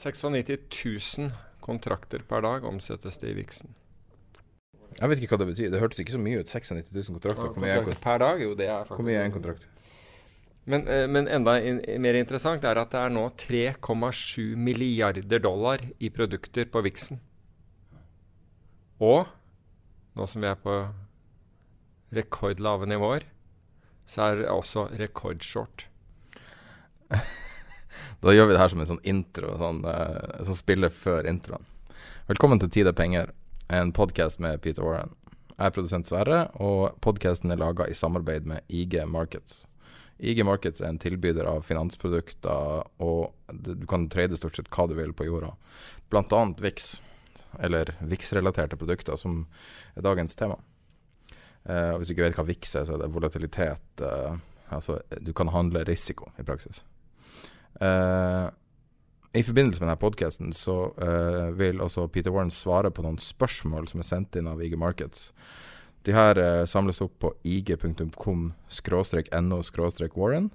96 000 kontrakter per dag omsettes det i Vixen. Jeg vet ikke hva det betyr. Det hørtes ikke så mye ut. 96 000 kontrakter. Ja, er Kontrakter per dag? Jo, det er Hvor mye er en kontrakt? men, eh, men enda in mer interessant er at det er nå 3,7 milliarder dollar i produkter på Vixen. Og nå som vi er på rekordlave nivåer, så er det også rekordshort. Da gjør vi det her som en sånn intro, sånn, uh, som spiller før introen. Velkommen til Tid er penger, en podkast med Peter Warren. Jeg er produsent Sverre, og podkasten er laga i samarbeid med IG Markets. IG Markets er en tilbyder av finansprodukter, og du kan trade stort sett hva du vil på jorda. Blant annet VIX, eller VIX-relaterte produkter, som er dagens tema. Eh, hvis du ikke vet hva VIX er, så er det volatilitet eh, Altså, du kan handle risiko, i praksis. Eh, I forbindelse med denne podkasten så uh, vil også Peter Warren svare på noen spørsmål som er sendt inn av IG Markets. De her uh, samles opp på ig.com no warren,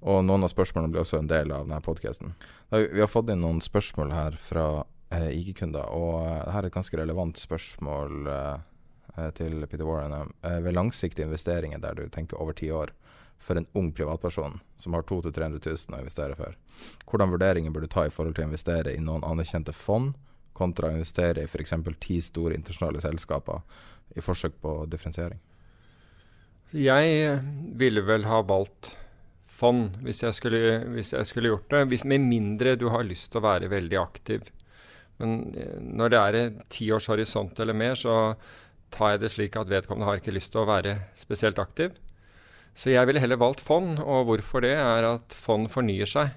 og noen av spørsmålene blir også en del av denne podkasten. Vi har fått inn noen spørsmål her fra IG-kunder, og dette er et ganske relevant spørsmål til Peter Warren. Ved langsiktige investeringer der du tenker over ti år, for en ung privatperson som har 200 000-300 000 å investere for, hvordan vurderinger bør du ta i forhold til å investere i noen anerkjente fond, kontra å investere i f.eks. ti store internasjonale selskaper i forsøk på differensiering? Jeg ville vel ha valgt fond hvis jeg skulle, hvis jeg skulle gjort det. Hvis, med mindre du har lyst til å være veldig aktiv. Men eh, når det er en tiårs horisont eller mer, så tar jeg det slik at vedkommende har ikke lyst til å være spesielt aktiv. Så jeg ville heller valgt fond, og hvorfor det er at fond fornyer seg.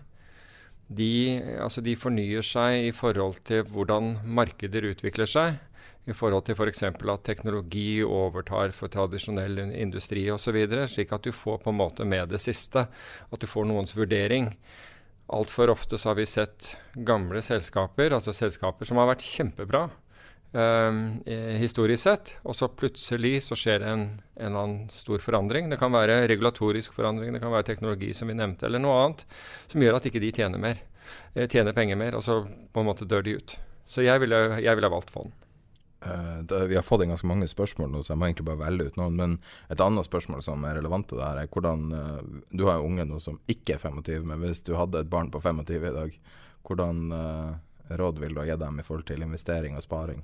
De, altså de fornyer seg i forhold til hvordan markeder utvikler seg i forhold til f.eks. at teknologi overtar for tradisjonell industri osv., slik at du får på en måte med det siste. At du får noens vurdering. Altfor ofte så har vi sett gamle selskaper, altså selskaper som har vært kjempebra historisk sett, og så plutselig så skjer det en, en eller annen stor forandring. Det kan være regulatorisk forandring, det kan være teknologi som vi nevnte, eller noe annet som gjør at ikke de tjener mer, eh, tjener penger mer, og så på en måte dør de ut. Så jeg ville, jeg ville valgt fond. Eh, da, vi har fått inn ganske mange spørsmål nå, så jeg må egentlig bare velge ut noen. Men et annet spørsmål som er relevant til det her, er hvordan eh, Du har jo unge nå som ikke er 25, men hvis du hadde et barn på 25 i dag, hvordan uh, råd vil du ha gitt dem i forhold til investering og sparing?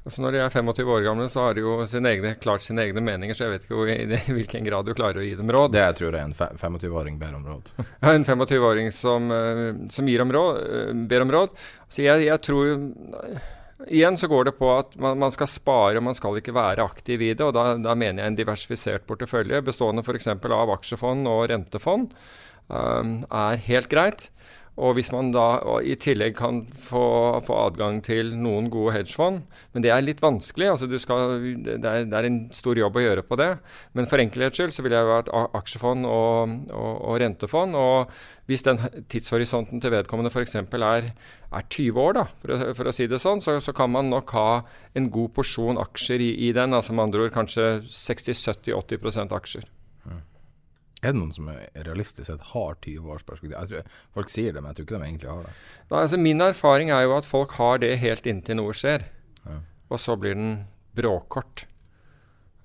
Altså Når de er 25 år gamle, så har de jo sine egne, klart sine egne meninger, så jeg vet ikke hvor, i hvilken grad du klarer å gi dem råd. Det jeg tror jeg en 25-åring ber om råd. ja, en 25-åring som, eh, som om råd, eh, ber om råd. Så jeg, jeg tror Igjen så går det på at man, man skal spare, og man skal ikke være aktiv i det. og Da, da mener jeg en diversifisert portefølje bestående f.eks. av aksjefond og rentefond um, er helt greit. Og hvis man da i tillegg kan få, få adgang til noen gode hedgefond Men det er litt vanskelig. altså skal, det, er, det er en stor jobb å gjøre på det. Men for enkelhets skyld så ville jeg vært aksjefond og, og, og rentefond. Og hvis den tidshorisonten til vedkommende f.eks. Er, er 20 år, da, for å, for å si det sånn, så, så kan man nok ha en god porsjon aksjer i, i den. altså Med andre ord kanskje 60-70-80% aksjer. Er det noen som realistisk sett har 20 års perspektiv? Jeg tror, folk sier det, men jeg tror ikke de egentlig har det. Da, altså min erfaring er jo at folk har det helt inntil noe skjer. Ja. Og så blir den bråkort.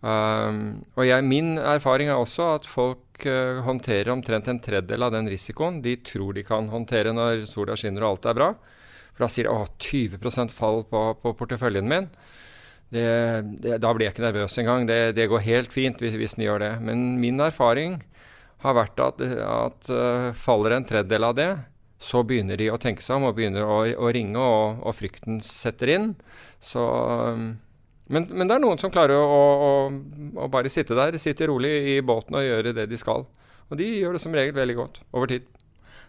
Um, og jeg, min erfaring er også at folk uh, håndterer omtrent en tredjedel av den risikoen de tror de kan håndtere når sola skinner og alt er bra. For da sier de at 20 fall på, på porteføljen min. Det, det, da blir jeg ikke nervøs engang. Det, det går helt fint hvis, hvis den gjør det. Men min erfaring har vært at, at uh, faller en tredjedel av det, så begynner de å tenke seg om og begynner å, å ringe, og, og, frykten setter inn. Så, um, men, men, det er noen som klarer å, å, å, bare sitte der, sitte rolig i båten og gjøre det de skal. Og de gjør det som regel veldig godt over tid.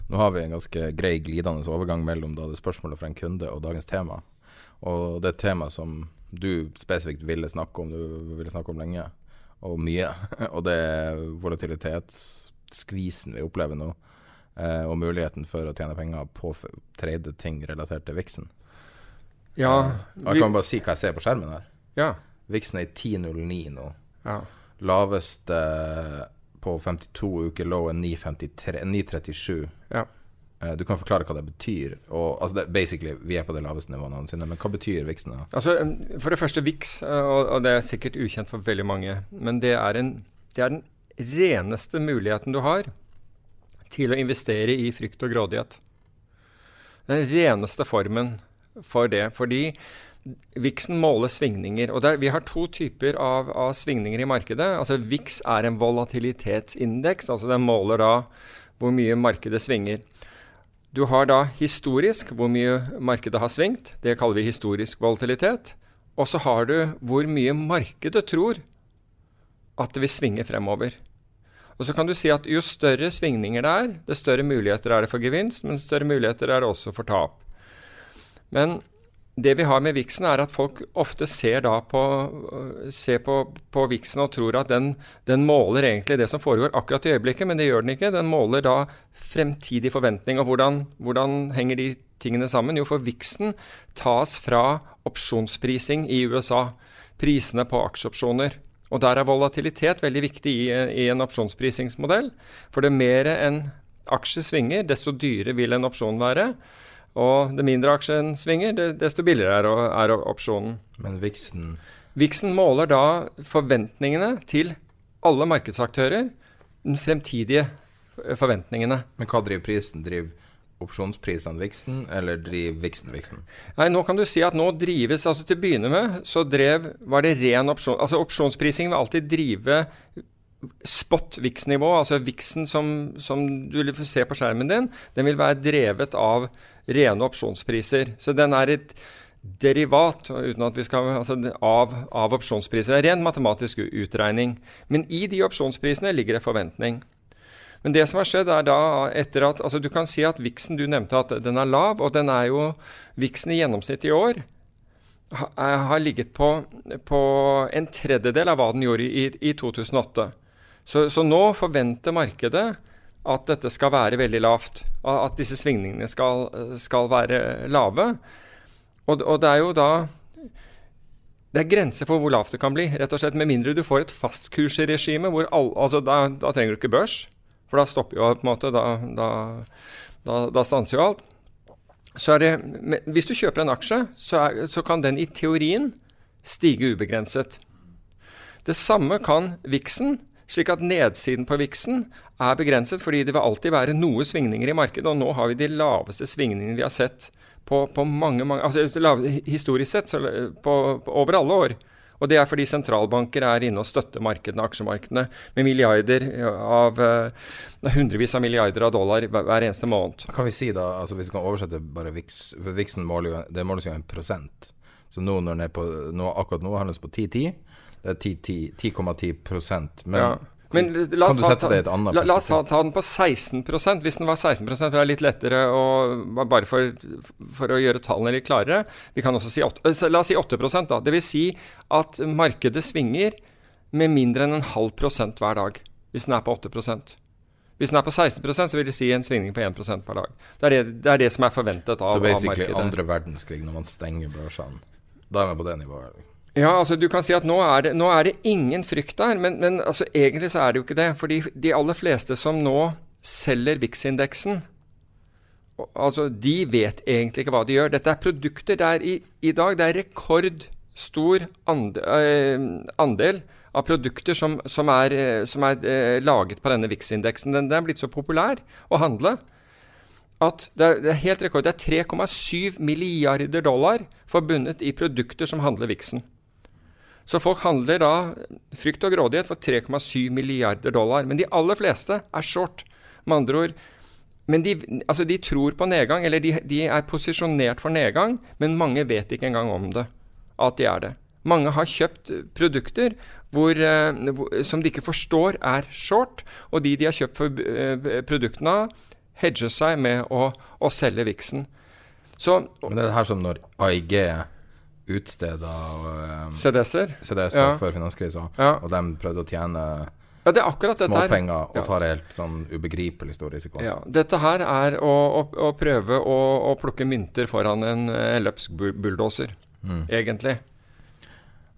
Nå har vi en ganske grei glidende overgang mellom da det spørsmålet fra en kunde og dagens tema. Og det et tema som du spesifikt ville snakke om, du ville snakke om lenge, og mye. og det er volatilitetsskvisen vi opplever nå, eh, og muligheten for å tjene penger på trade ting relatert til viksen. Ja, vi, jeg kan bare si hva jeg ser på skjermen her. Ja. Viksen er i 10,09 nå. Ja. Laveste på 52 uker lå er 9,37. Ja. Eh, du kan forklare hva det betyr. Og, altså det, basically, Vi er på det laveste nivået noensinne, men hva betyr viksen? Altså, for det første, viks, eh, og, og, det er sikkert ukjent for veldig mange, men det er, en, det er den reneste muligheten du har til å investere i frykt og grådighet. Den reneste formen for det. Fordi Vixen måler svingninger. og der, Vi har to typer av, av, svingninger i markedet. Altså Vix er en volatilitetsindeks. altså Den måler da hvor mye markedet svinger. Du har da historisk hvor mye markedet har svingt. Det kaller vi historisk volatilitet. Og så har du hvor mye markedet tror at det vil svinge fremover. Og så kan du si at jo større svingninger det er, det større muligheter er det for gevinst, men større muligheter er det også for tap. Men det vi har med viksen, er at folk ofte ser, på, ser på, på viksen og tror at den, den, måler egentlig det som foregår akkurat i øyeblikket, men det gjør den ikke. Den måler da fremtidig forventning. Og hvordan, hvordan henger de tingene sammen? Jo, for viksen tas fra opsjonsprising i USA. Prisene på aksjeopsjoner. Og der er volatilitet veldig viktig i, i en opsjonsprisingsmodell. For det mer enn aksje svinger, desto dyrere vil en opsjon være. Og det mindre aksjen svinger, desto billigere er, er opsjonen. Men viksen Viksen måler da forventningene til alle markedsaktører, den fremtidige forventningene. Men hva driver prisen? Driver opsjonsprisene viksen, eller driver viksen viksen? Nei, nå kan du si at nå drives altså Til å begynne med så drev Var det ren opsjon... Altså opsjonsprising vil alltid drive spot VIX-nivå, altså VIX-en som, som, du vil se på skjermen din, den vil være drevet av rene opsjonspriser. Så den er et derivat skal, altså, av, av opsjonspriser. Ren matematisk utregning. Men i de opsjonsprisene ligger det forventning. Men det som har skjedd, er da etter at altså Du kan si at VIX-en du nevnte at den er lav, og den er jo VIX-en i gjennomsnitt i år har ligget på, på, en tredjedel av hva den gjorde i, i 2008. Så, så, nå forventer markedet at dette skal være veldig lavt. At disse svingningene skal, skal være lave. Og, og, det er jo da Det er grenser for hvor lavt det kan bli. rett og slett Med mindre du får et fastkursregime hvor all, altså da, da, trenger du ikke børs. For da stopper jo på en måte Da, da, da stanser jo alt. Så er det, hvis du kjøper en aksje, så, er, så kan den i teorien stige ubegrenset. Det samme kan viksen slik at nedsiden på viksen er begrenset, fordi det vil alltid være noe svingninger i markedet. Og nå har vi de laveste svingningene vi har sett på, på mange, mange altså Historisk sett på, på, over alle år. Og det er fordi sentralbanker er inne og støtter markedene, aksjemarkedene, med milliarder av uh, hundrevis av milliarder av dollar hver eneste måned. Kan vi si da, altså hvis vi kan oversette bare VIX, VIXen måler jo, det måles jo en prosent. Så nå når den er på, nå, akkurat nå handles på 10-10. Det er 10,10 Men, ja. Men la kan du sette det i et annet la, la oss ta, ta, den på 16 Hvis den var 16 det er litt lettere å, Bare for, for, å gjøre tallene litt klarere. Vi kan også si 8, eh, La oss si 8 da. Det vil si at markedet svinger med mindre enn en halv prosent hver dag. Hvis den er på 8 hvis den er på 16% så vil det si en svingning på 1% per dag. Det er det, det er det, som er forventet av, av markedet. Så basically andre verdenskrig når man stenger børsene. Da er vi på det nivået? Ja, altså du kan si at nå er det, nå er det ingen frykt der, men, men altså, egentlig så er det jo ikke det. Fordi de aller fleste som nå selger VIX-indeksen, altså de vet egentlig ikke hva de gjør. Dette er produkter der i, i dag det er rekordstor andel, øh, andel av produkter som, som er, eh, som er eh, laget på denne VIX-indeksen. Den, den, er blitt så populær å handle at det er, det er helt rekord. Det er 3,7 milliarder dollar forbundet i produkter som handler VIX-en. Så folk handler da frykt og grådighet for 3,7 milliarder dollar. Men de aller fleste er short. Med andre ord men de, altså de tror på nedgang, eller de, de, er posisjonert for nedgang, men mange vet ikke engang om det, at de er det. Mange har kjøpt produkter hvor, eh, som de ikke forstår er short, og de de har kjøpt for eh, produktene av, hedger seg med å, å selge viksen. Men det er her som når AIG utsteder um, CDS-er CDS ja. før finanskrisa, ja. og de prøvde å tjene ja, det er akkurat dette her. Småpenger og tar helt sånn ubegripelig stor risiko. Ja, dette her er å, å, å prøve å, å, plukke mynter foran en uh, løpsk bulldoser, mm. egentlig.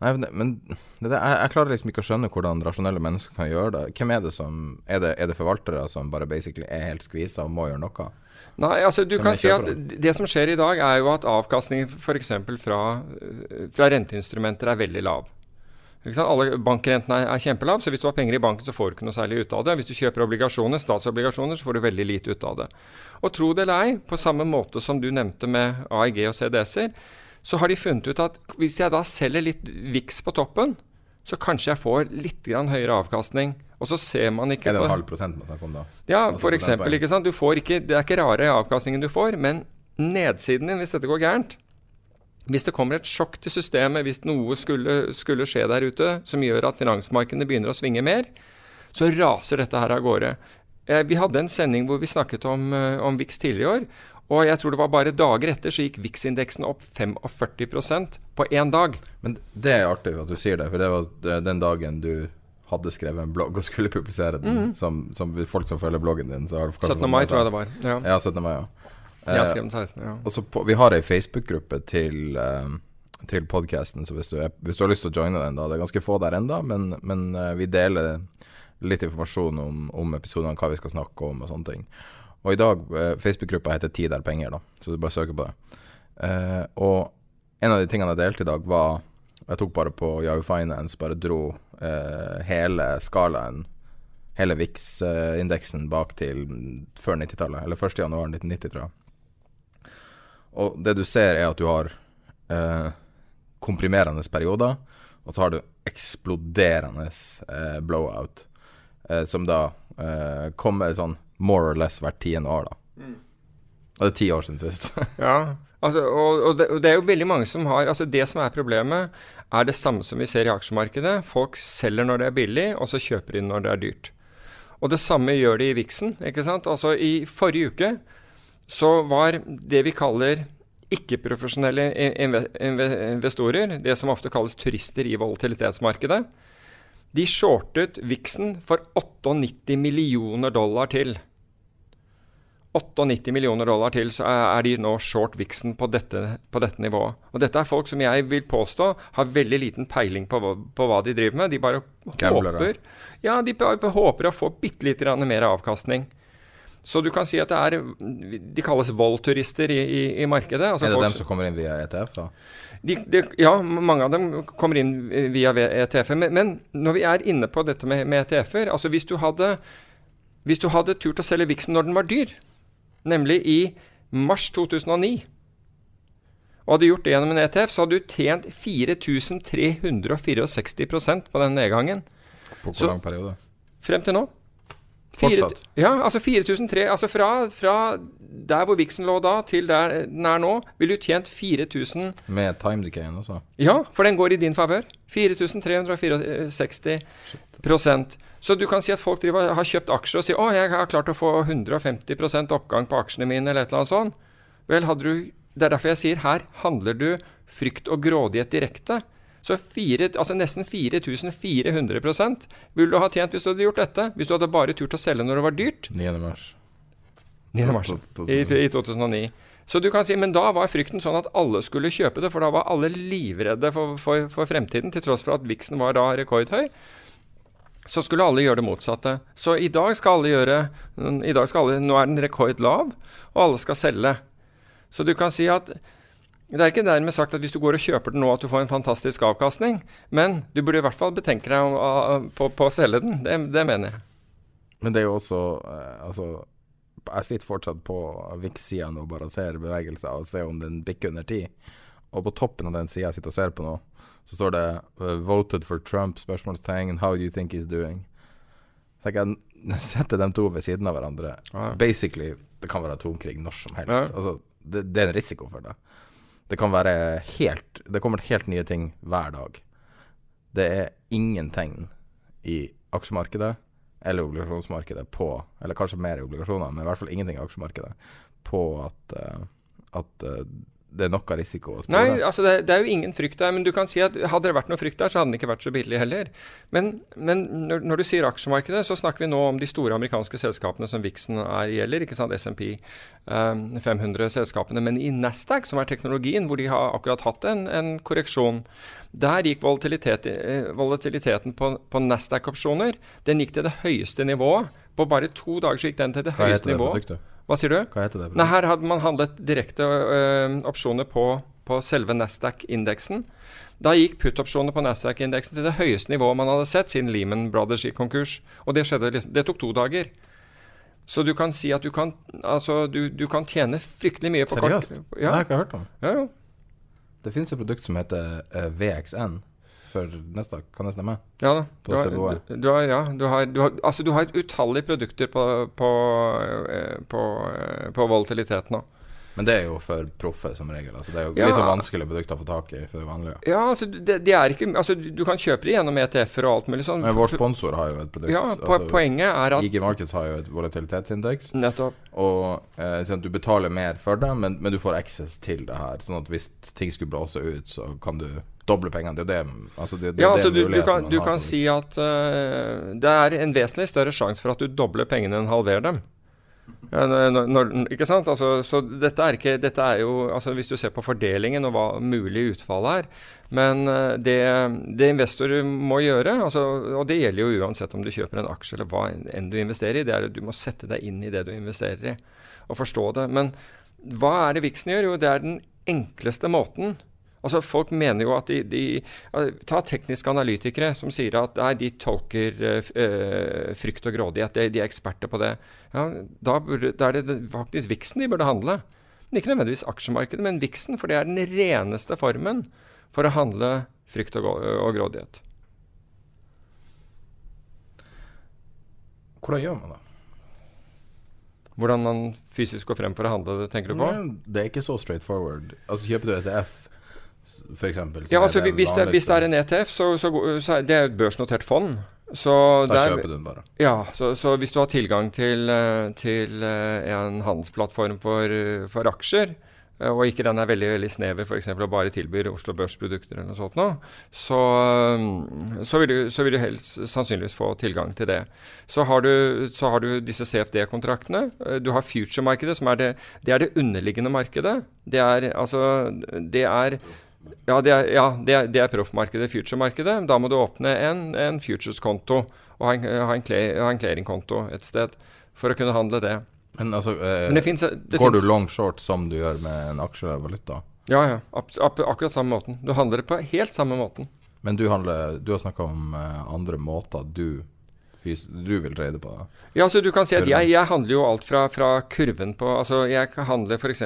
Nei, men det, jeg, jeg, klarer liksom ikke å skjønne hvordan rasjonelle mennesker kan gjøre det. Hvem er det som Er det, er det forvaltere som bare basically er helt skvisa og må gjøre noe? Nei, altså du kan si at det? som skjer i dag, er jo at avkastningen f.eks. Fra, fra renteinstrumenter er veldig lav. Alle Bankrentene er, er kjempelav, så hvis du har penger i banken, så får du ikke noe særlig ut av det. Hvis du kjøper obligasjoner, statsobligasjoner, så får du veldig lite ut av det. Og tro det eller ei, på samme måte som du nevnte med AIG og CDS-er, så har de funnet ut at hvis jeg da selger litt VIX på toppen, så kanskje jeg får litt grann høyere avkastning. Og så ser man ikke Er det en halv prosent man snakker om da? Ja, for eksempel, ikke sant? Du får ikke, det er ikke rare avkastningen du får, men nedsiden din, hvis dette går gærent Hvis det kommer et sjokk til systemet, hvis noe skulle, skulle skje der ute som gjør at finansmarkedene begynner å svinge mer, så raser dette her av gårde. Eh, vi hadde en sending hvor vi snakket om, eh, om VIX tidligere i år, og jeg tror det var bare dager etter så gikk VIX-indeksen opp 45% på én dag. Men det er artig at du sier det, for det var den dagen du hadde skrevet en blogg og skulle publisere den. Mm. Som, som, folk som følger bloggen din. 17. mai, tror jeg det var. Ja, ja 17. mai, ja. Jeg skrev den 16. ja. Så på, vi har ei Facebook-gruppe til, uh, til podkasten, så hvis du, er, hvis du, har lyst til å joine den, da Det er ganske få der enda, men, men uh, vi deler litt informasjon om, om episodene, hva vi skal snakke om og sånne ting. Og i dag eh, Facebook-gruppa heter Tid er penger, da, så du bare søker på det. Eh, og en av de tingene jeg delte i dag, var Jeg tok bare på Yahoo Finance, bare dro eh, hele skalaen, hele VIX-indeksen bak til før 90-tallet, eller 1.1.1990, tror jeg. Og det du ser, er at du har eh, komprimerende perioder, og så har du eksploderende eh, blowout, eh, som da kommer sånn more or less hvert tiende år, da. Mm. Og det er ti år siden sist. ja, altså, og, og, det, og, det, er jo veldig mange som har altså Det som er problemet, er det samme som vi ser i aksjemarkedet. Folk selger når det er billig, og så kjøper inn når det er dyrt. Og det samme gjør de i Vixen. ikke sant? Altså I forrige uke så var det vi kaller ikke-profesjonelle investorer, det som ofte kalles turister i volatilitetsmarkedet, de shortet Vixen for 98 millioner dollar til. 98 millioner dollar til, så er de nå short Vixen på dette, på dette, nivået. Og dette er folk som jeg vil påstå har veldig liten peiling på, på hva de driver med. De bare Gambler, håper Ja, de bare håper å få bitte litt mer avkastning. Så du kan si at det er De kalles voldturister i, i, i markedet. Altså er det dem som kommer inn via ETF, da? De, de, ja, mange av dem kommer inn via ETF-er. Men, men, når vi er inne på dette med, med ETF-er altså hvis du, hadde, hvis du hadde turt å selge Vixen når den var dyr, nemlig i mars 2009 og hadde gjort det gjennom en ETF, så hadde du tjent 4364% på den nedgangen. På hvor lang periode? Frem til nå. Fortsatt? ja, altså 4003 Altså fra, fra, der hvor Vixen lå da, til der den er nå, ville du tjent 4000 Med time decayen også? Ja, for den går i din favør. 4364% Så du kan si at folk driver, har kjøpt aksjer og sier 'Å, jeg har klart å få 150% oppgang på aksjene mine', eller et eller annet sånt. Vel, hadde du Det er derfor jeg sier her handler du frykt og grådighet direkte. Så fire, altså nesten 4400% ville du ha tjent hvis du hadde gjort dette. Hvis du hadde bare turt å selge når det var dyrt. 9. mars. 9. mars i, i 2009. Så du kan si, Men da var frykten sånn at alle skulle kjøpe det, for da var alle livredde for, for, for fremtiden, til tross for at viksen var da rekordhøy. Så skulle alle gjøre det motsatte. Så i dag skal alle gjøre i dag skal alle, Nå er den rekordlav, og alle skal selge. Så du kan si at Det er ikke dermed sagt at hvis du går og kjøper den nå, at du får en fantastisk avkastning. Men du burde i hvert fall betenke deg på, på, å selge den. Det, det, mener jeg. Men det er jo også eh, Altså, jeg sitter fortsatt på VIX-sida nå og bare ser bevegelser og ser om den bikker under ti. Og på toppen av den sida jeg sitter og ser på nå, så står det uh, 'Voted for Trump?' spørsmålstegn. 'How do you think he's doing?' Så jeg kan sette dem to ved siden av hverandre. Ah. Basically, det kan være atomkrig når som helst. Ja. Altså, det, det, er en risiko for det. Det kan være helt Det kommer helt nye ting hver dag. Det er ingen tegn i aksjemarkedet eller obligasjonsmarkedet på Eller kanskje mer i obligasjoner, men i hvert fall ingenting i aksjemarkedet på at, uh, at uh, det er noe risiko å spore? Nei, altså det, det, er jo ingen frykt der. Men du kan si at hadde det vært noe frykt der, så hadde den ikke vært så billig heller. Men, men når, når, du sier aksjemarkedet, så snakker vi nå om de store amerikanske selskapene som Vixen er gjelder. ikke sant, SMP um, 500 selskapene. Men i Nasdaq, som er teknologien, hvor de har akkurat hatt en, en korreksjon, der gikk volatilitet, eh, volatiliteten på, på Nasdaq-opsjoner den gikk til det høyeste nivået. På bare to dager så gikk den til det Hva høyeste nivået. Hva sier du? Hva heter det? Nei, her hadde man handlet direkte øh, opsjoner på, på selve Nasdaq-indeksen. Da gikk put-opsjoner på Nasdaq-indeksen til det høyeste nivået man hadde sett siden Lehman Brothers gikk konkurs. Og det, skjedde, liksom, det tok to dager. Så du kan si at du kan, altså, du, du kan tjene fryktelig mye på Seriøst? kort Seriøst? Ja. Det har jeg ikke hørt om. Ja, jo. Det finnes et produkt som heter uh, VXN for neste Kan det stemme? Ja da. Du har, du, du har, ja, du har, du har, altså du har utallige produkter på, på, eh, på, eh, på volatilitet nå. Men det er jo for proffe, som regel. Altså, det er jo ja. litt sånn vanskelige produkter å få tak i for vanlige. Ja, altså, det, de er ikke, altså, du kan kjøpe det gjennom ETF-er og alt mulig sånn. Men vår sponsor har jo et produkt. Ja, po altså, poenget er at IG Markets har jo et volatilitetsindeks. Nettopp. Og eh, sånn du betaler mer for det, men, men, du får access til det her. Sånn at hvis ting skulle blåse ut, så kan du doble pengene. Det er det, altså det, det, ja, altså, du, du, kan, du kan si at uh, det er en vesentlig større sjanse for at du dobler pengene enn halverer dem. Ja, når, når, ikke sant? Altså, så dette er, ikke, dette er jo altså Hvis du ser på fordelingen og hva mulig utfall er Men uh, det, det investorer må gjøre, altså, og det gjelder jo uansett om du kjøper en aksje eller hva enn du investerer i, det er at du må sette deg inn i det du investerer i, og forstå det. Men hva er det Vixen gjør? Jo, det er den enkleste måten Altså Folk mener jo at de, de Ta tekniske analytikere som sier at nei, de tolker øh, frykt og grådighet. De, de, er eksperter på det. Ja, da, burde, da er det faktisk viksen de burde handle. Ikke nødvendigvis aksjemarkedet, men viksen, For det er den reneste formen for å handle frykt og, og grådighet. Hvordan gjør man det? Hvordan man fysisk går frem for å handle det, tenker du på? Det er ikke så straight forward. Altså Kjøper du ETF f.eks.? Ja, altså, hvis, det, hvis det er en ETF, så, så, så er det et børsnotert fond. Så da der, kjøper du den bare? Ja, så, så, hvis du har tilgang til, eh, til eh, en handelsplattform for, for, aksjer, eh, og ikke den er veldig veldig snever, f.eks. og bare tilbyr Oslo Børs-produkter eller noe sånt, nå, så, så, vil du, så vil du helst sannsynligvis få tilgang til det. Så har du, så har du disse CFD-kontraktene. Du har future-markedet, som er det, det, er det underliggende markedet. Det er altså Det er ja, det er, ja, det er, det er proffmarkedet, future-markedet. Da må du åpne en, en futures-konto og ha en, ha en, en clearing-konto et sted for å kunne handle det. Men altså, eh, Men finnes, går finnes, du long short som du gjør med en aksjevaluta? Ja, ja. Ak akkurat samme måten. Du handler det på helt samme måten. Men du, handler, du har snakka om uh, andre måter du du vil trade på? Ja, så du kan si at jeg, jeg handler jo alt fra, fra, kurven på altså Jeg handler f.eks.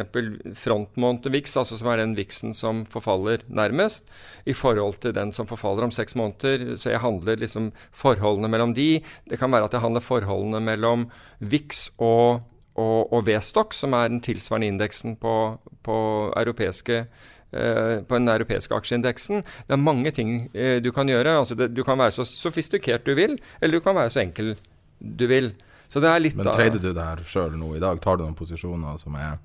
frontmåned VIX, altså som er den VIX-en som forfaller nærmest, i forhold til den som forfaller om seks måneder. Så jeg handler liksom forholdene mellom de. Det kan være at jeg handler forholdene mellom VIX og og, og V-stokk, som er den tilsvarende indeksen på, på europeiske på den europeiske aksjeindeksen. Det er mange ting eh, du kan gjøre. Altså det, du kan være så sofistikert du vil, eller du kan være så enkel du vil. Så det er litt Men trader du det her sjøl nå i dag? Tar du noen posisjoner som er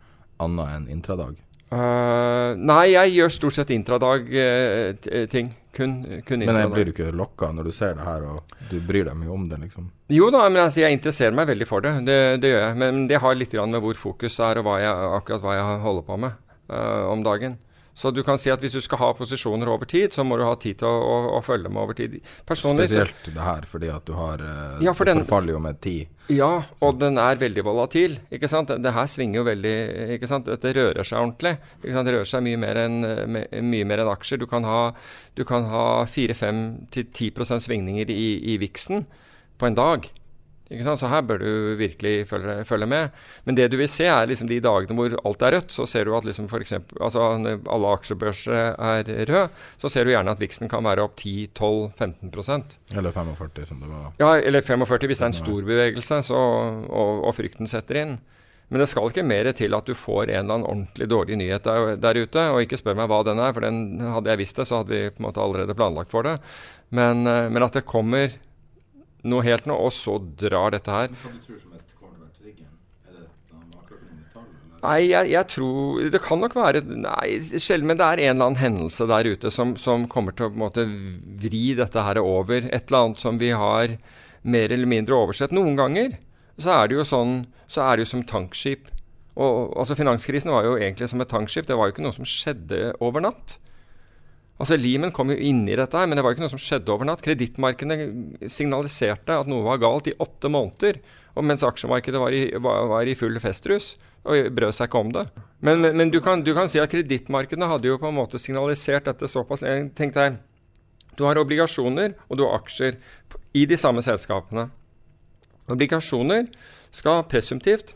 annet enn intradag? Uh, nei, jeg gjør stort sett intradag-ting. Uh, kun, kun intradag. Men blir du ikke lokka når du ser det her, og du bryr deg mye om det, liksom? Jo da, men altså, jeg interesserer meg veldig for det. Det, det gjør jeg. Men det har litt med hvor fokus er, og hva jeg, akkurat hva jeg holder på med uh, om dagen. Så du kan si at hvis du skal ha posisjoner over tid, så må du ha tid til å, å, å følge med over tid. Personlig, Spesielt det her, fordi at du har uh, ja, for Det forfaller jo med tid. Ja, og den er veldig volatil. ikke sant? Det, det her svinger jo veldig ikke sant? Dette rører seg ordentlig. ikke sant? Det rører seg mye mer enn en aksjer. Du kan ha, ha 4-5-10% svingninger i, i viksen på en dag. Så her bør du virkelig følge, følge, med. Men det du vil se, er liksom de dagene hvor alt er rødt. Så ser du at liksom for eksempel, altså alle aksjebørser er røde. Så ser du gjerne at viksen kan være opp 10-12-15% Eller 45, som det var. Ja, eller 45 hvis det er en stor bevegelse så, og, og, frykten setter inn. Men det skal ikke mer til at du får en eller annen ordentlig dårlig nyhet der, der, ute. Og ikke spør meg hva den er, for den hadde jeg visst det, så hadde vi på en måte allerede planlagt for det. Men, eh, men at det kommer noe helt nå, og så drar dette her. Hva du tror som et? Nei, jeg, jeg, tror Det kan nok være Nei, sjelden, men det er en eller annen hendelse der ute som, som kommer til å måte vri dette her over. Et eller annet som vi har mer eller mindre oversett. Noen ganger så er det jo sånn Så er det jo som tankskip. Og, altså Finanskrisen var jo egentlig som et tankskip. Det var jo ikke noe som skjedde over natt. Altså Limen kom jo inn i dette, her, men det var jo ikke noe som skjedde over natt. Kredittmarkedene signaliserte at noe var galt i åtte måneder. Mens aksjemarkedet var i, var, var i full festrus og brød seg ikke om det. Men, men, men du, kan, du, kan, si at kredittmarkedene hadde jo på en måte signalisert dette såpass Tenk deg, du har obligasjoner og du har aksjer i de samme selskapene. Obligasjoner skal presumptivt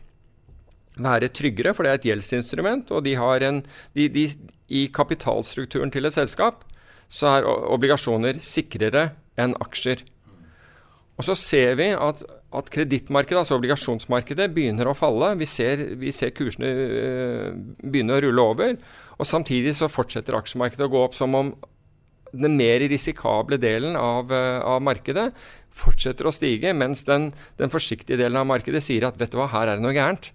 være tryggere, for det er et gjeldsinstrument. Og de har en, de, de, i kapitalstrukturen til et selskap så er obligasjoner sikrere enn aksjer. Og så ser vi at, at kredittmarkedet, altså obligasjonsmarkedet, begynner å falle. Vi ser, vi ser kursene øh, begynne å rulle over. Og samtidig så fortsetter aksjemarkedet å gå opp som om den mer risikable delen av, øh, av markedet fortsetter å stige, mens den, den, forsiktige delen av markedet sier at vet du hva, her er det noe gærent.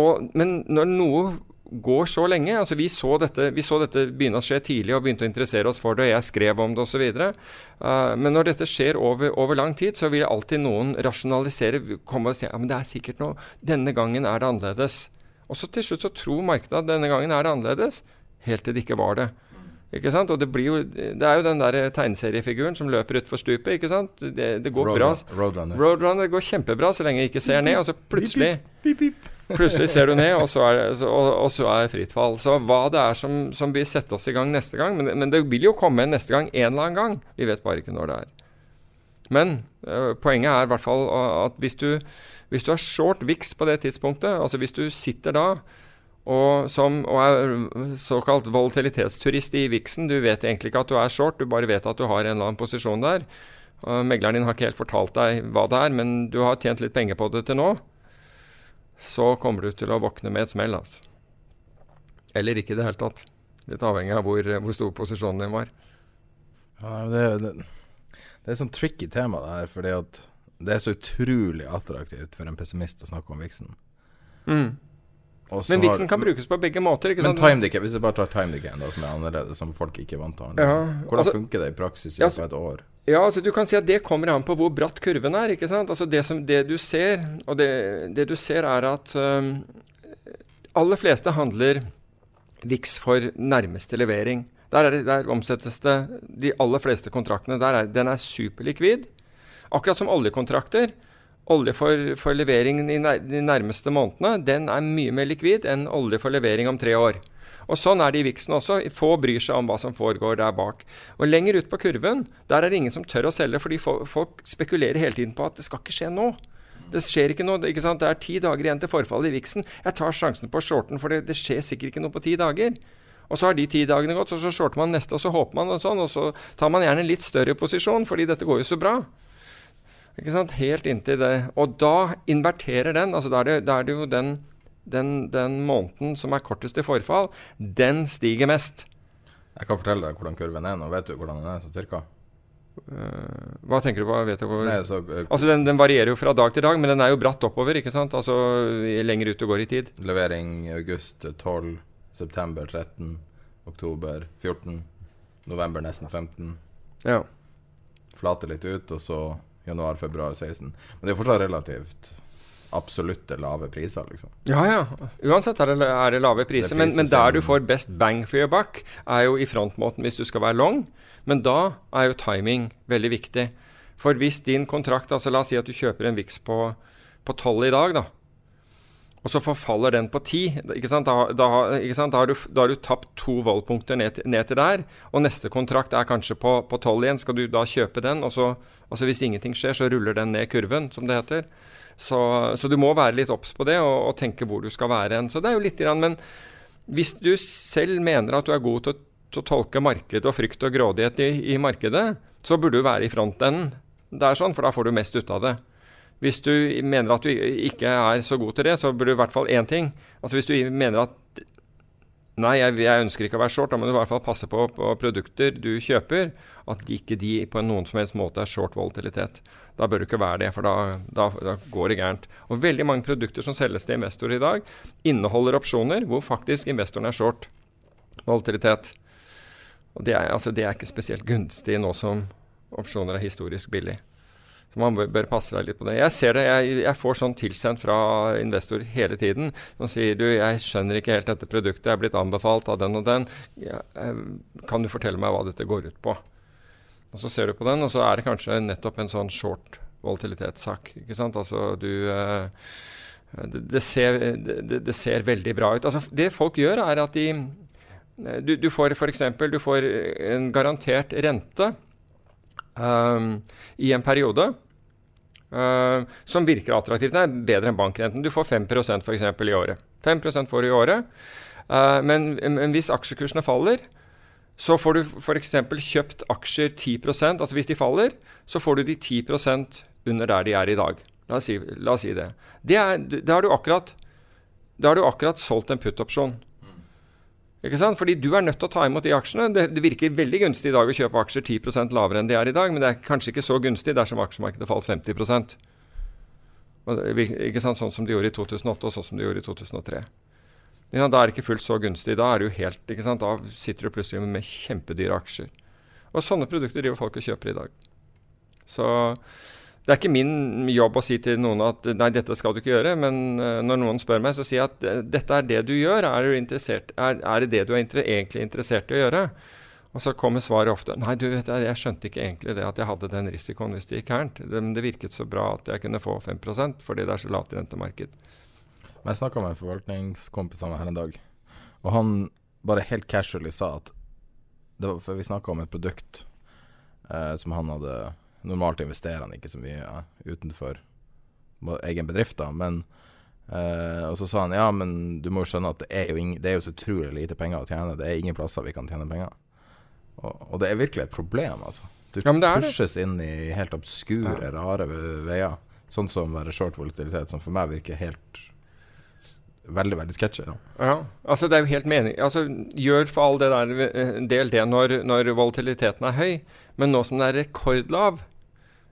Og, men når noe går så lenge altså vi så, dette, vi så dette begynne å skje tidlig og begynte å interessere oss for det, og jeg skrev om det osv. Uh, men når dette skjer over, over, lang tid, så vil alltid noen rasjonalisere, komme og si ja, men det er sikkert noe, denne gangen er det annerledes. Og så til slutt så tror markedet at denne gangen er det annerledes, helt til det ikke var det. Ikke sant? Og det, blir jo, det er jo den der tegneseriefiguren som løper utfor stupet. ikke sant? Det, det går Roadrunner. bra. Roadrunner. Roadrunner går kjempebra så lenge jeg ikke ser ned, og så plutselig beep, beep, beep. Plutselig ser du ned, og så er, og, og så er fritt fall. Så hva det er som, som vil sette oss i gang neste gang men, men, det vil jo komme en neste gang en eller annen gang. Vi vet bare ikke når det er. Men øh, poenget er i hvert fall at hvis du, hvis du har short VIX på det tidspunktet, altså hvis du sitter da og, som, og er såkalt volatilitetsturist i VIX-en, du vet egentlig ikke at du er short, du bare vet at du har en eller annen posisjon der. Og megleren din har ikke helt fortalt deg hva det er, men du har tjent litt penger på det til nå så kommer du til å våkne med et smell. Altså. Eller ikke i det hele tatt. Litt avhengig av hvor, hvor stor posisjonen din var. Ja, det, det, det, er et sånn tricky tema, det her. Fordi at det er så utrolig attraktivt for en pessimist å snakke om viksen. Mm. Men viksen kan brukes på begge måter. men time decay, hvis jeg bare tar time decay, som er annerledes, som folk ikke vant til ja, Hvordan altså, funker det i praksis i altså, et år? Ja, altså du kan si at Det kommer an på hvor bratt kurven er. ikke sant? Altså Det, som, det du ser, og det, det, du ser er at um, aller fleste handler VIX for nærmeste levering. Der, det, der, omsettes det de aller fleste kontraktene. Der er, den er superlikvid. Akkurat som oljekontrakter. Olje for, for levering nær, de nærmeste månedene den er mye mer likvid enn olje for levering om tre år. Og Sånn er det i viksen også. Få bryr seg om hva som foregår der bak. Og Lenger ut på kurven der er det ingen som tør å selge, fordi folk spekulerer hele tiden på at det skal ikke skje nå. Det skjer ikke noe. ikke sant? Det er ti dager igjen til forfallet i viksen. Jeg tar sjansen på shorten, for det, det skjer sikkert ikke noe på ti dager. Og så har de ti dagene gått, så, så shorter man neste, og så håper man og sånn. Og så tar man gjerne en litt større posisjon, fordi dette går jo så bra. Ikke sant? Helt inntil det. Og da inverterer den. altså Da er det, da er det jo den den, den, måneden som er kortest i forfall, den stiger mest. Jeg kan fortelle deg hvordan kurven er nå. Vet du hvordan den er så cirka? Uh, hva tenker du på? Nei, så, uh, altså den, den, varierer jo fra dag til dag, men den er jo bratt oppover. ikke sant? Altså lenger ut du går i tid. Levering august 12, september 13, oktober 14, november nesten 15. Ja. Flater litt ut, og så januar, februar 16. Men det er fortsatt relativt absolutte lave priser, liksom. Ja, ja. Uansett er det, er det lave priser. Det men, men der du får best bang for your buck, er jo i frontmåten hvis du skal være long. Men da er jo timing veldig viktig. For hvis din kontrakt altså La oss si at du kjøper en VIX på, på 12 i dag, da. Og så forfaller den på 10. Ikke sant? Da, da, da, da har, du, tapt to voldpunkter ned, ned, til der. Og neste kontrakt er kanskje på, tolv 12 igjen. Skal du da kjøpe den? Og så, altså hvis ingenting skjer, så ruller den ned kurven, som det heter. Så, så du må være litt obs på det og, og, tenke hvor du skal være hen. Så det er jo litt grann, Men hvis du selv mener at du er god til å, til å tolke marked og frykt og grådighet i, i markedet, så burde du være i frontenden. Det er sånn, for da får du mest ut av det. Hvis du mener at du ikke er så god til det, så burde du i hvert fall én ting. Altså Hvis du mener at Nei, jeg, jeg, ønsker ikke å være short. Da må du i hvert fall passe på, på produkter du kjøper, at ikke de på noen som helst måte er short volatilitet. Da bør du ikke være det, for da, da, da, går det gærent. Og veldig mange produkter som selges til investorer i dag, inneholder opsjoner hvor faktisk investoren er short volatilitet. Og det er, altså, det er ikke spesielt gunstig nå som opsjoner er historisk billig. Så man bør passe seg litt på det. Jeg ser det, jeg, jeg får sånn tilsendt fra investor hele tiden. Som sier du, jeg skjønner ikke helt dette produktet, jeg er blitt anbefalt av den og den. Eh, kan du fortelle meg hva dette går ut på? Og Så ser du på den, og så er det kanskje nettopp en sånn short volatilitetssak. Ikke sant? Altså du eh, det, ser, det, det, ser, veldig bra ut. Altså, det folk gjør, er at de Du, du får f.eks. du en garantert rente um, i en periode. Uh, som virker attraktivt. Det er bedre enn bankrenten. Du får 5% f.eks. i året. 5% får du i året. Uh, men, men, hvis aksjekursene faller, så får du f.eks. kjøpt aksjer 10% Altså hvis de faller, så får du de 10% under der de er i dag. La oss si, la oss si det. da har du akkurat, du akkurat solgt en put-opsjon. Ikke sant? Fordi du er nødt til å ta imot de aksjene. Det, det, virker veldig gunstig i dag å kjøpe aksjer 10% lavere enn de er i dag, men det er kanskje ikke så gunstig dersom aksjemarkedet falt 50% ikke sant? Sånn som de gjorde i 2008, og sånn som de gjorde i 2003. Ja, da er det ikke fullt så gunstig. Da, helt, da sitter du plutselig med kjempedyre aksjer. Og sånne produkter driver folk og kjøper i dag. Så det er ikke min jobb å si til noen at nei, dette skal du ikke gjøre, men uh, når noen spør meg, så sier jeg at uh, dette er det du gjør. Er, du er, er det det du er inter egentlig interessert i å gjøre? Og så kommer svaret ofte nei, du vet, jeg, skjønte ikke egentlig det at jeg hadde den risikoen hvis det gikk gærent. Det, men det virket så bra at jeg kunne få 5% fordi det er så lavt rentemarked. Jeg snakka med en forvaltningskompis av her en dag, og han bare helt casually sa at det var, for Vi snakka om et produkt eh, som han hadde Normalt investerer han ikke så mye ja, utenfor egen bedrift, da, men Uh, og så sa han ja, men du må jo skjønne at det er jo, ing, det er jo så utrolig lite penger å tjene. Det er ingen plasser vi kan tjene penger. Og, og det er virkelig et problem, altså. Du ja, pushes det. inn i helt obskure, ja. rare veier. Sånn som være short volatilitet, som for meg virker helt veldig veldig sketchy. Ja. ja. altså det er jo helt mening altså Gjør for all det der eh, del det når, når volatiliteten er høy, men nå som den er rekordlav,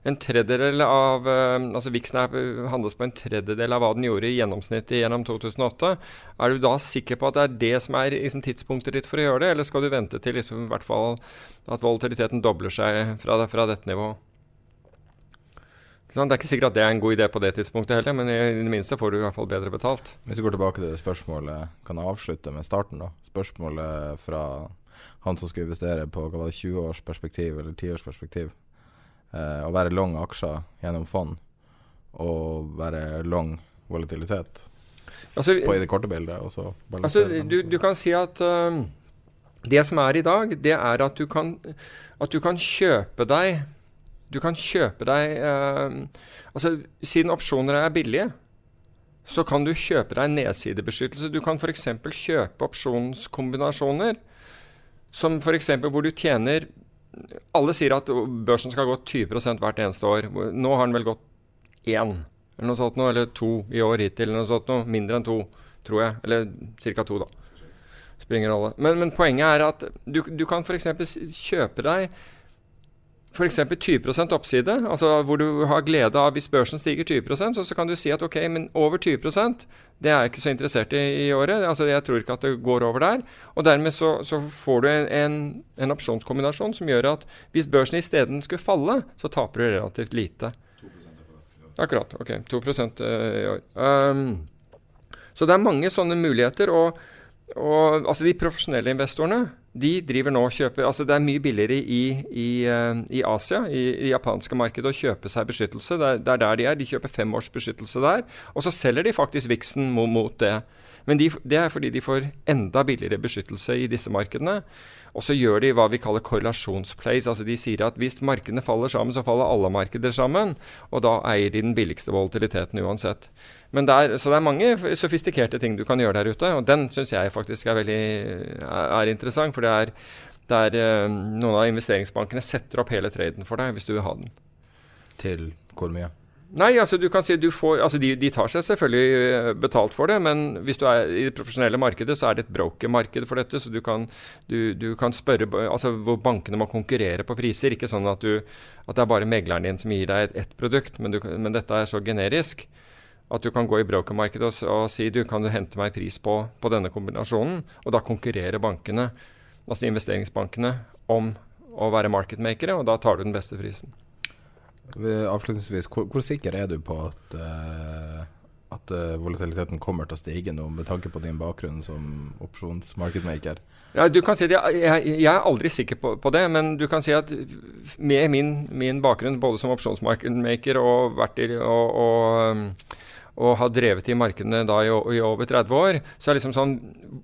en tredjedel av uh, altså Vixen handles på en tredjedel av hva den gjorde i gjennomsnitt gjennom 2008. Er du da sikker på at det er det som er liksom, tidspunktet ditt for å gjøre det, eller skal du vente til liksom, i hvert fall at volatiliteten dobler seg fra, fra dette nivået? Det er ikke sikkert at det er en god idé på det tidspunktet heller, men i, i det minste får du i hvert fall bedre betalt. Hvis vi går tilbake til det spørsmålet, kan jeg avslutte med starten? da? Spørsmålet fra han som skulle investere på hva var det, 20 års perspektiv eller 10 års perspektiv. Eh, å være long aksjer gjennom fond og være long volatilitet altså, på i det korte bildet. altså, du, du, kan si at uh, det som er i dag, det er at du kan, at du kan kjøpe deg Du kan kjøpe deg eh, Altså, siden opsjoner er billige, så kan du kjøpe deg nedsidebeskyttelse. Du kan f.eks. kjøpe opsjonskombinasjoner som f.eks. hvor du tjener alle sier at børsen skal gå 20 hvert eneste år. Nå har den vel gått én eller noe sånt noe, eller to i år hittil. eller noe sånt noe, Mindre enn to, tror jeg. Eller ca. to, da. Springer alle. Men, men, poenget er at du, du kan f.eks. kjøpe deg f.eks. 20% oppside, altså hvor du har glede av hvis børsen stiger 20 så, så kan du si at ok, men over 20% det er jeg ikke så interessert i i året. altså Jeg tror ikke at det går over der. Og dermed så, så får du en, en, en, opsjonskombinasjon som gjør at hvis børsen isteden skulle falle, så taper du relativt lite. Akkurat. Ok. 2 i år. Um, så det er mange sånne muligheter. Og, og altså de profesjonelle investorene de driver nå og kjøper altså Det er mye billigere i, i, uh, i Asia, i det japanske markedet, å kjøpe seg beskyttelse. Det er, det er, der de er. De kjøper fem års beskyttelse der. Og så selger de faktisk Vixen mot, mot det. Men de, det er fordi de får enda billigere beskyttelse i disse markedene. Og så gjør de hva vi kaller korrelasjonsplays. Altså de sier at hvis markedene faller sammen, så faller alle markeder sammen. Og da eier de den billigste volatiliteten uansett. Men er, så det er mange sofistikerte ting du kan gjøre der ute. Og den syns jeg faktisk er veldig er interessant. For det er der eh, noen av investeringsbankene setter opp hele traden for deg hvis du vil ha den. Til hvor mye? Nei, altså du kan si du får Altså de, de, tar seg selvfølgelig eh, betalt for det, men hvis du er i det profesjonelle markedet, så er det et broker-marked for dette. Så du kan, du, du kan, spørre Altså hvor bankene må konkurrere på priser. Ikke sånn at, du, at det er bare megleren din som gir deg ett et produkt, men, du, men, dette er så generisk at du kan gå i broker-markedet og, og, si du kan du hente meg pris på, på denne kombinasjonen, og da konkurrerer bankene, altså investeringsbankene, om å være marketmakere, og da tar du den beste prisen. Avslutningsvis, hvor, hvor, sikker er du på at, uh, at uh, volatiliteten kommer til å stige nå, med tanke på din bakgrunn som opsjonsmarkedmaker? Ja, du kan si at jeg, jeg, jeg er aldri sikker på, på, det, men du kan si at med min, min bakgrunn både som opsjonsmarkedmaker og, og, og, og har drevet i markedene i, i, over 30 år, så er det liksom sånn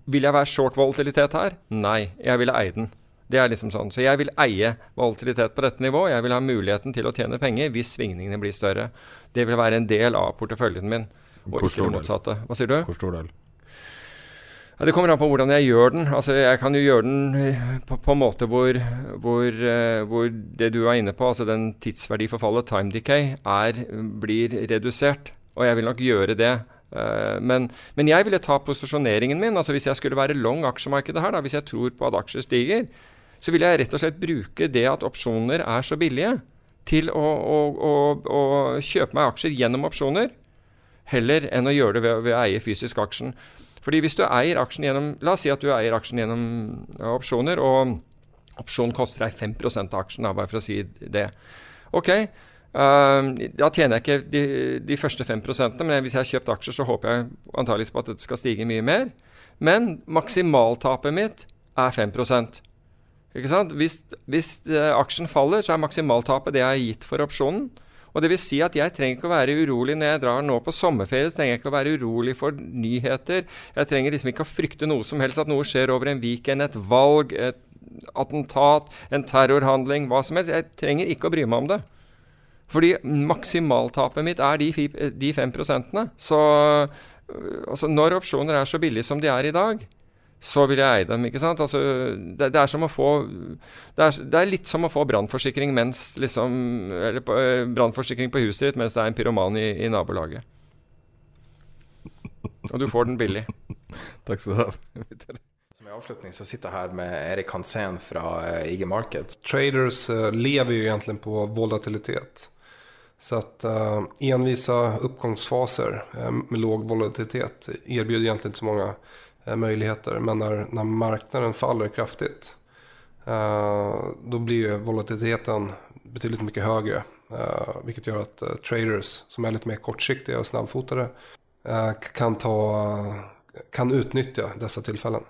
Vil jeg være short volatilitet her? Nei, jeg ville eie den. Det er liksom sånn. Så jeg vil eie volatilitet på dette nivået. Jeg vil ha muligheten til å tjene penger hvis svingningene blir større. Det vil være en del av porteføljen min, og Hvor ikke det motsatte. Hva sier du? Hvor stor del? Ja, det kommer an på hvordan jeg gjør den. Altså, jeg kan jo gjøre den eh, på, på en måte hvor, hvor, uh, hvor, det du er inne på, altså den tidsverdiforfallet, time decay, er, blir redusert. Og jeg vil nok gjøre det. Uh, men, men, jeg ville ta posisjoneringen min. altså Hvis jeg skulle være long aksjemarkedet her, da, hvis jeg tror på at aksjer stiger, så vil jeg rett og slett bruke det at opsjoner er så billige, til å, å, å, å kjøpe meg aksjer gjennom opsjoner, heller enn å gjøre det ved, ved, å eie fysisk aksjen. Fordi hvis du eier aksjen gjennom La oss si at du eier aksjen gjennom opsjoner, og opsjon koster deg 5 av aksjen, bare for å si det. Ok, uh, da tjener jeg ikke de, de første 5% men hvis jeg har kjøpt aksjer, så håper jeg antakeligvis på at det skal stige mye mer. Men maksimaltapet mitt er 5 ikke sant? Hvis, hvis uh, aksjen faller, så er maksimaltapet det jeg har gitt for opsjonen. Og det vil si at jeg trenger ikke å være urolig når jeg drar nå på sommerferie. så trenger jeg ikke å være urolig for nyheter. Jeg trenger liksom ikke å frykte noe som helst. At noe skjer over en weekend, et valg, et attentat, en terrorhandling, hva som helst. Jeg trenger ikke å bry meg om det. Fordi maksimaltapet mitt er de, de 5 Så øh, altså når opsjoner er så billige som de er i dag, så vil jeg eie dem. ikke sant? Altså, det, det, er som å få Det er, det er litt som å få brannforsikring liksom Eller eh, brannforsikring på huset ditt mens det er en pyroman i, i nabolaget. Og du får den billig. Takk skal du ha. Som avslutning så sitter jeg her med Erik Hansen fra uh, IG Market. Traders uh, lever jo egentlig på volatilitet. Så att uh, envisa uppgångsfaser med låg volatilitet erbjuder egentlig ikke så mange Eh, möjligheter. Men när, när marknaden faller kraftigt eh, då blir ju volatiliteten betydligt mycket högre. Eh, vilket gör att traders som är lite mer kortsiktiga och snabbfotade kan, ta, kan utnyttja dessa tillfällen.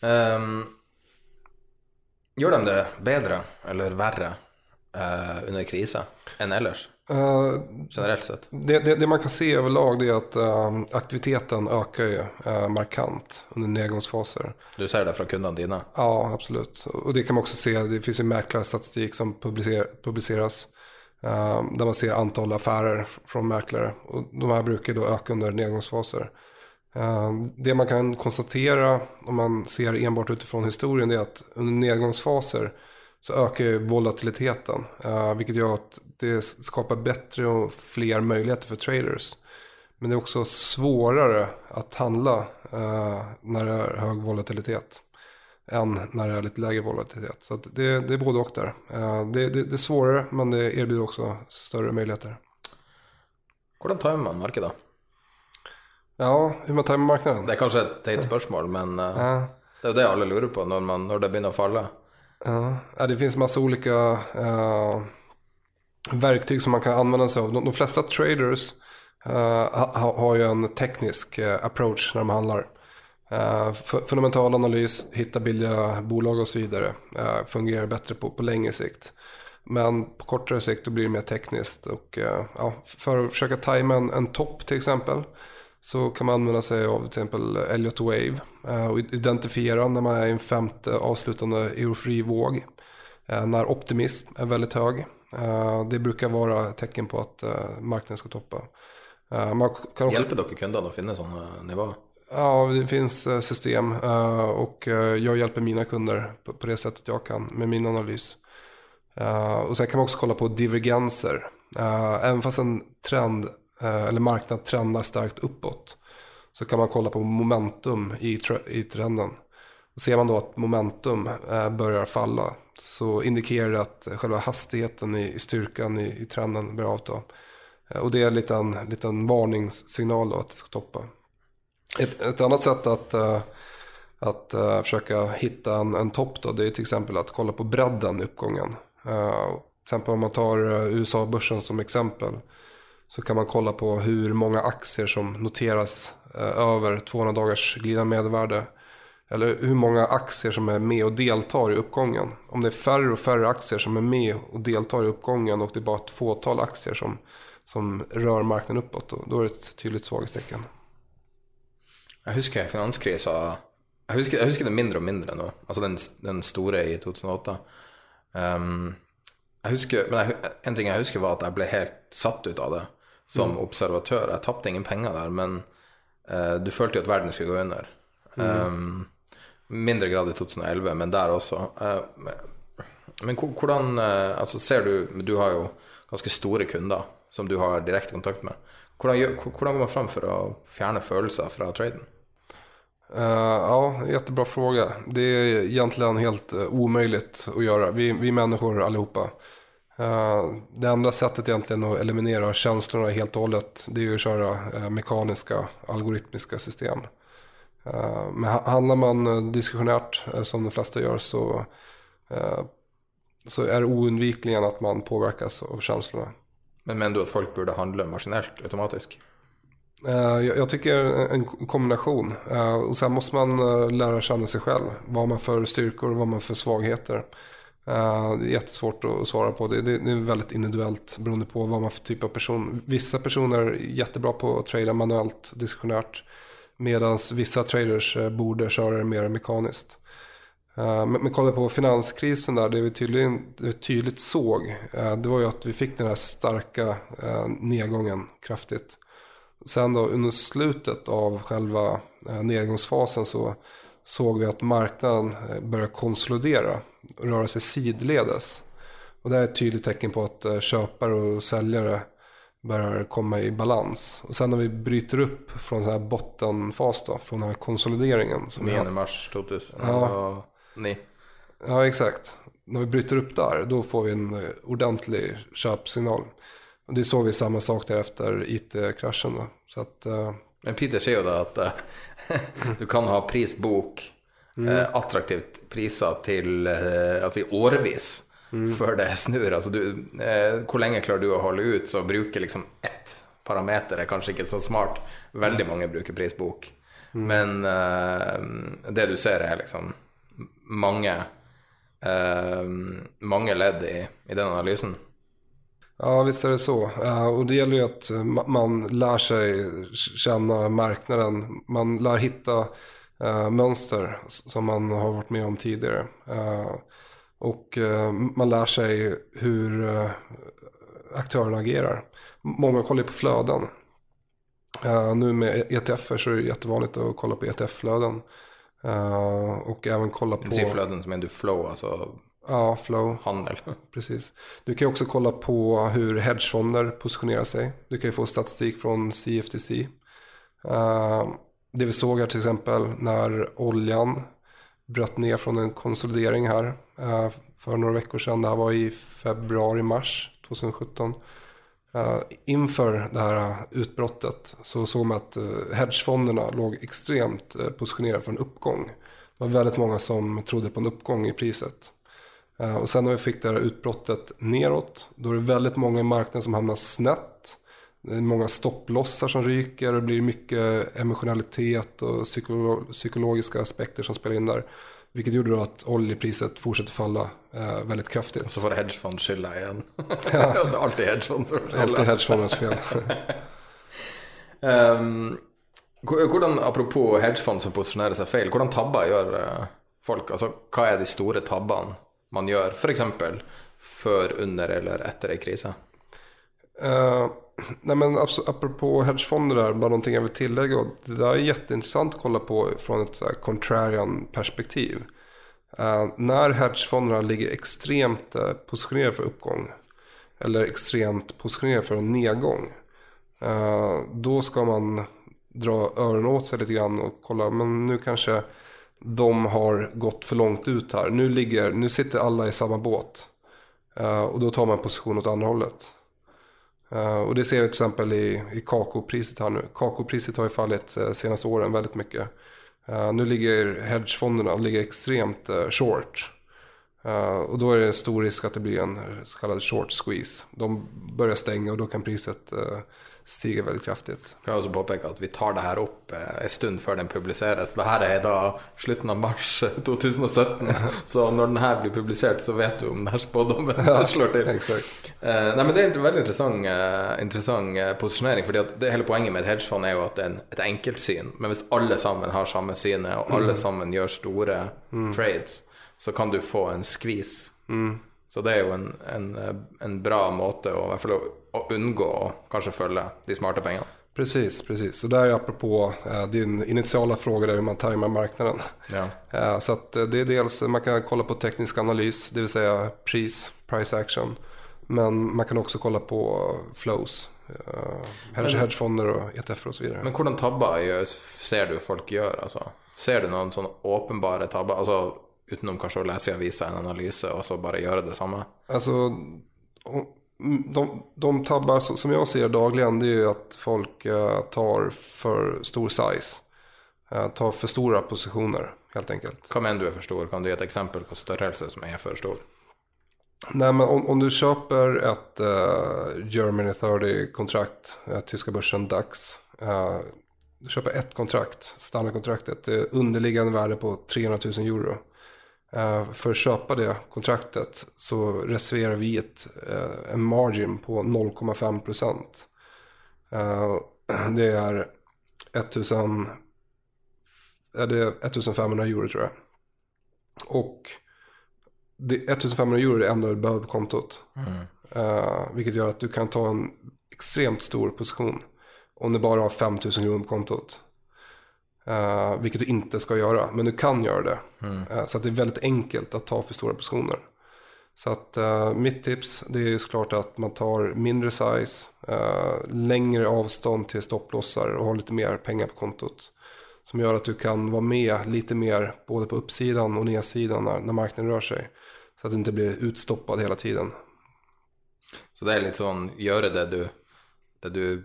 Um, gjør de det bedre eller verre uh, under krisen enn ellers? Uh, Generellt sett? Det, det, det, man kan se överlag det er uh, aktiviteten øker jo uh, markant under nedgångsfaser. Du ser det fra kundene dine? Ja, absolut. Og det kan man også se, det fins ju mäklarstatistik som publicer, publiceras. der man ser antall affærer fra mäklare. Og de her bruker da øke under nedgångsfaser. det man kan konstatera om man ser enbart utifrån historien det er at under nedgångsfaser så øker volatiliteten. Uh, vilket at det skapar bättre och fler möjligheter för traders. Men det är också svårare att handla uh, när det är hög volatilitet. Än när det är lite lägre volatilitet. Så det, det, är både och där. Uh, det, det, det, är svårare men det erbjuder också större möjligheter. Hvordan tar man markedet? Ja, hur man tar marknaden? Det är kanske ett teit spörsmål men uh, det är det alla lurer på när, man, när det börjar falla. Ja, det finns massa olika uh, verktyg som man kan använda sig av. De, de flesta traders uh, ha, har ju en teknisk uh, approach när de handlar. Uh, fundamental analys, hitta billiga bolag och så vidare fungerar bättre på, på längre sikt. Men på kortare sikt blir det mer tekniskt. Och, ja, för att försöka tajma en, en topp till exempel så kan man använda sig av till exempel Elliot Wave och identifiera när man är i en femte avslutande eurofri-våg. När optimism är väldigt hög. Det bruker vara tecken på att marknaden ska toppa. Man kan Også... Hjelper dere kundene å finne sånne nivåer? Ja, det finns system och jag hjälper mina kunder på det sättet jag kan med min analys. Och sen kan man också kolla på divergenser. Även fast en trend eller marknad trendar starkt uppåt så kan man kolla på momentum i, i trenden. Ser man då att momentum börjar falla så indikerar det att själva hastigheten i, styrkan i, i trenden börjar avta. Och det är en liten, liten varningssignal att det ska toppa. Ett, ett annat sätt att, uh, att försöka hitta en, en topp då, det är till exempel att kolla på bredden i uppgången. Till exempel om man tar USA-börsen som exempel så kan man kolla på hur många aktier som noteras över 200 dagars glidande medelvärde. Eller hur många aktier som är med och deltar i uppgången. Om det är färre och färre aktier som är med och deltar i uppgången och det är bara ett fåtal aktier som, som rör marknaden uppåt, då, då är det ett tydligt svaghetstecken. Jeg husker finanskrisa jeg husker, jeg husker, det mindre og mindre nå. Altså den, den store i 2008. Um, jeg husker, men jeg, en ting jeg husker, var at jeg ble helt satt ut av det som mm. observatør. Jeg tapte ingen penger der, men uh, du følte jo at verden skulle gå under. Um, mindre grad i 2011, men der også. Uh, men hvordan uh, Altså, ser du Du har jo ganske store kunder som du har direkte kontakt med. Hvordan, hvordan går man fram for å fjerne følelser fra traden? Uh, ja, jättebra fråga. Det är egentligen helt uh, omöjligt att göra. Vi, vi människor allihopa. Uh, det enda sättet egentligen att eliminera känslorna helt och hållet det är ju att köra mekaniska algoritmiska system. Men handlar man diskretionärt som de flesta gör så, så är det oundvikligen att man påverkas av känslorna. Men menar du att folk borde handla maskinellt automatiskt? Eh, jag tycker en kombination. Eh, och sen måste man eh, lära känna sig själv. Vad man för styrkor och vad man för svagheter. Det är jättesvårt att svara på. Det är väldigt individuellt beroende på vad man för typ av person. Vissa personer är jättebra på att trada manuellt, diskretionärt. Medan vissa traders borde köra det mer mekaniskt. Men kolla på finanskrisen där, det vi tydligt, det tydligt såg. Det var ju att vi fick den här starka nedgången kraftigt. Sen då under slutet av själva eh, nedgångsfasen så såg vi att marknaden eh, började konsolidera röra sig sidledes. Och det är ett tydligt tecken på att eh, köpare och säljare börjar komma i balans. Och sen när vi bryter upp från så här bottenfas då, från den här konsolideringen. Som 9 mars 2000. Ja. Ja, exakt. När vi bryter upp där, då får vi en ordentlig köpsignal. Och det såg vi samma sak där efter IT-kraschen. Så att, uh... Men Peter säger jo da at uh, du kan ha prisbok mm. uh, attraktivt priser til alltså i årevis mm. før det snur. Altså du, hvor lenge klarer du å holde ut, så bruke liksom ett parameter er kanskje ikke så smart. Veldig mange bruker prisbok. Mm. Men det du ser, er liksom mange, mange ledd i, i den analysen. Ja, visst är det så. Och det gäller ju att man lär sig känna marknaden. Man lär hitta uh, mönster som man har varit med om tidigare. Och uh, man lär sig hur aktörerna agerar. Många kollar på flöden. nu med ETFer så är det jättevanligt att kolla på ETF-flöden. och även kolla på... Du säger flöden som menar du flow, alltså Ja, flow. Handel. Precis. Du kan också kolla på hur hedgefonder positionerar sig. Du kan ju få statistik från CFTC. Eh, det vi såg här till exempel när oljan bröt ned från en konsolidering här uh, för några veckor sedan. Det här var i februari-mars 2017. Uh, eh, inför det här utbrottet så såg man att hedgefonderna låg extremt positionerade för en uppgång. Det var väldigt många som trodde på en uppgång i priset. Eh, och sen när vi fick det här utbrottet neråt, då är det väldigt många i marknaden som hamnar snett. Många stopplossar som ryker och det blir mycket emotionalitet och psykolo psykologiska aspekter som spelar in där. Vilket gjorde då att oljepriset fortsatte falla eh, väldigt kraftigt. Och så får hedgefond skylla igen. Ja. alltid hedgefond som Alltid hedgefondens fel. um, hvordan, apropos hedgefond som posisjonerer seg feil, hvordan tabber gjør uh, folk? Altså, hva er de store tabbene man gjør, f.eks. før, under eller etter ei krise? Uh, nej men apropå hedgefonder där, bara någonting jag vill tillägga. Det där är jätteintressant att kolla på från ett contrarian perspektiv. Uh, när hedgefonderna ligger extremt uh, positionerade för uppgång eller extremt positionerade för en nedgång. Uh, då ska man dra öronen åt sig lite grann och kolla, men nu kanske de har gått för långt ut här. Nu, ligger, nu sitter alla i samma båt. och då tar man position åt andra hållet. Uh, och det ser vi till exempel i, i kakopriset här nu. Kakopriset har ju fallit uh, senaste åren väldigt mycket. Uh, nu ligger hedgefonderna ligger extremt short. och då är det stor risk att det blir en så short squeeze. De börjar stänga och då kan priset stiger veldig kraftigt. Kan jeg også påpeke at vi tar det her opp eh, en stund før den publiseres. Det her er da slutten av mars 2017, så når den her blir publisert, så vet du om denne spådommen ja, slår til. Eh, nei, men Det er en veldig interessant, eh, interessant uh, posisjonering. fordi det Hele poenget med et hedgefond er jo at det er en, et enkeltsyn. Men hvis alle sammen har samme synet, og alle mm. sammen gjør store mm. trades, så kan du få en skvis. Mm. Så det er jo en, en, en bra måte å, i hvert fall, å unngå å kanskje følge de smarte pengene. Precis, precis. Och där är apropå eh, din initiala fråga där hur man tajmar marknaden. Ja. Eh, så att eh, det är dels, man kan kolla på teknisk analys, det vill säga pris, price action. Men man kan også kolla på flows. Eh, hedgefonder og ETF-er vidare. Men hvordan tabber ser du folk gjør? Altså? Ser du noen sånne åpenbare tabber? Altså utenom kanskje å lese i avisa en analyse og så bare gjøre det samme? Alltså, de, de tabbar som jag ser dagligen det är ju att folk eh, tar för stor size. Eh, tar för stora positioner helt enkelt. Hva mener du er for stor? Kan du ge et eksempel på størrelse som er for stor? Nej, men om, om du köper ett uh, Germany 30-kontrakt, uh, tyska börsen DAX. Uh, du köper ett kontrakt, standardkontraktet, det är underliggande värde på 300 000 euro. Eh, för att köpa det kontraktet så reserverar vi ett, eh, en margin på 0,5 procent. Eh, det är 1000, det 1500 euro tror jag. Och det, 1500 euro er det enda du behøver på kontot. Mm. vilket gör att du kan ta en extremt stor position om du bara har 5000 kronor på kontot. Uh, vilket du inte ska göra, men du kan göra det. Mm. Uh, så att det är väldigt enkelt att ta för stora positioner. Så att uh, mitt tips det är ju såklart att man tar mindre size, längre avstånd till stopplossar och har lite mer pengar på kontot. Som gör att du kan vara med lite mer både på uppsidan och nedsidan när, när marknaden rör sig. Så att du inte blir utstoppad hela tiden. Så det är lite sån, gör det du, det du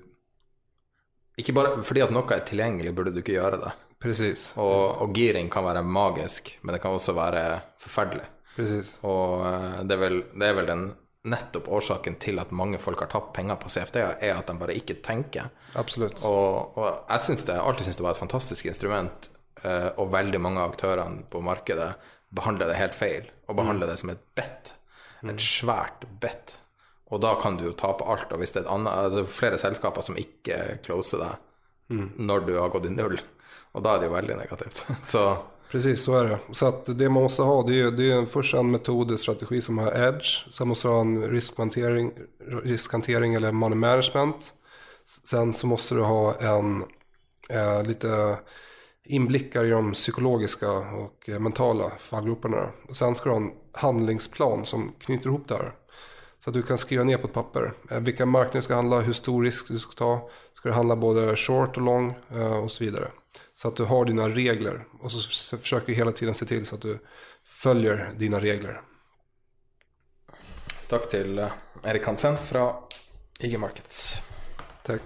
ikke bare fordi at noe er tilgjengelig, burde du ikke gjøre det. Precis. Og, og giring kan være magisk, men det kan også være forferdelig. Precis. Og eh, det er, vel, det er vel den nettopp årsaken til at mange folk har tapt penger på CFD, er at de bare ikke tenker. Absolutt. Og, og jeg synes det, alltid synes det var et fantastisk instrument, eh, og veldig mange av aktørene på markedet behandler det helt feil, og behandler mm. det som et bet. Et svært bet. Og da kan du jo tape alt. Og hvis det er et annet, altså flere selskaper som ikke closer deg mm. når du har gått i null, og da er det jo veldig negativt. så Precis, så är det. Så det man måste ha, det är, det är först en metodstrategi som har edge. Sen måste du ha en riskhantering, riskhantering eller money management. Sen så måste du ha en eh, lite inblickar i de psykologiska och mentala fallgroparna. Och sen ska du ha en handlingsplan som knyter ihop det här. Så att du kan skriva ner på ett papper. Eh, vilka marknader du ska handla, hur stor risk du ska ta. Ska du handla både short och long eh, och så vidare. Så att du har dina regler. Och så försöker du hela tiden se till så att du följer dina regler. Tack till eh, Erik Hansen från IG Markets. Tack.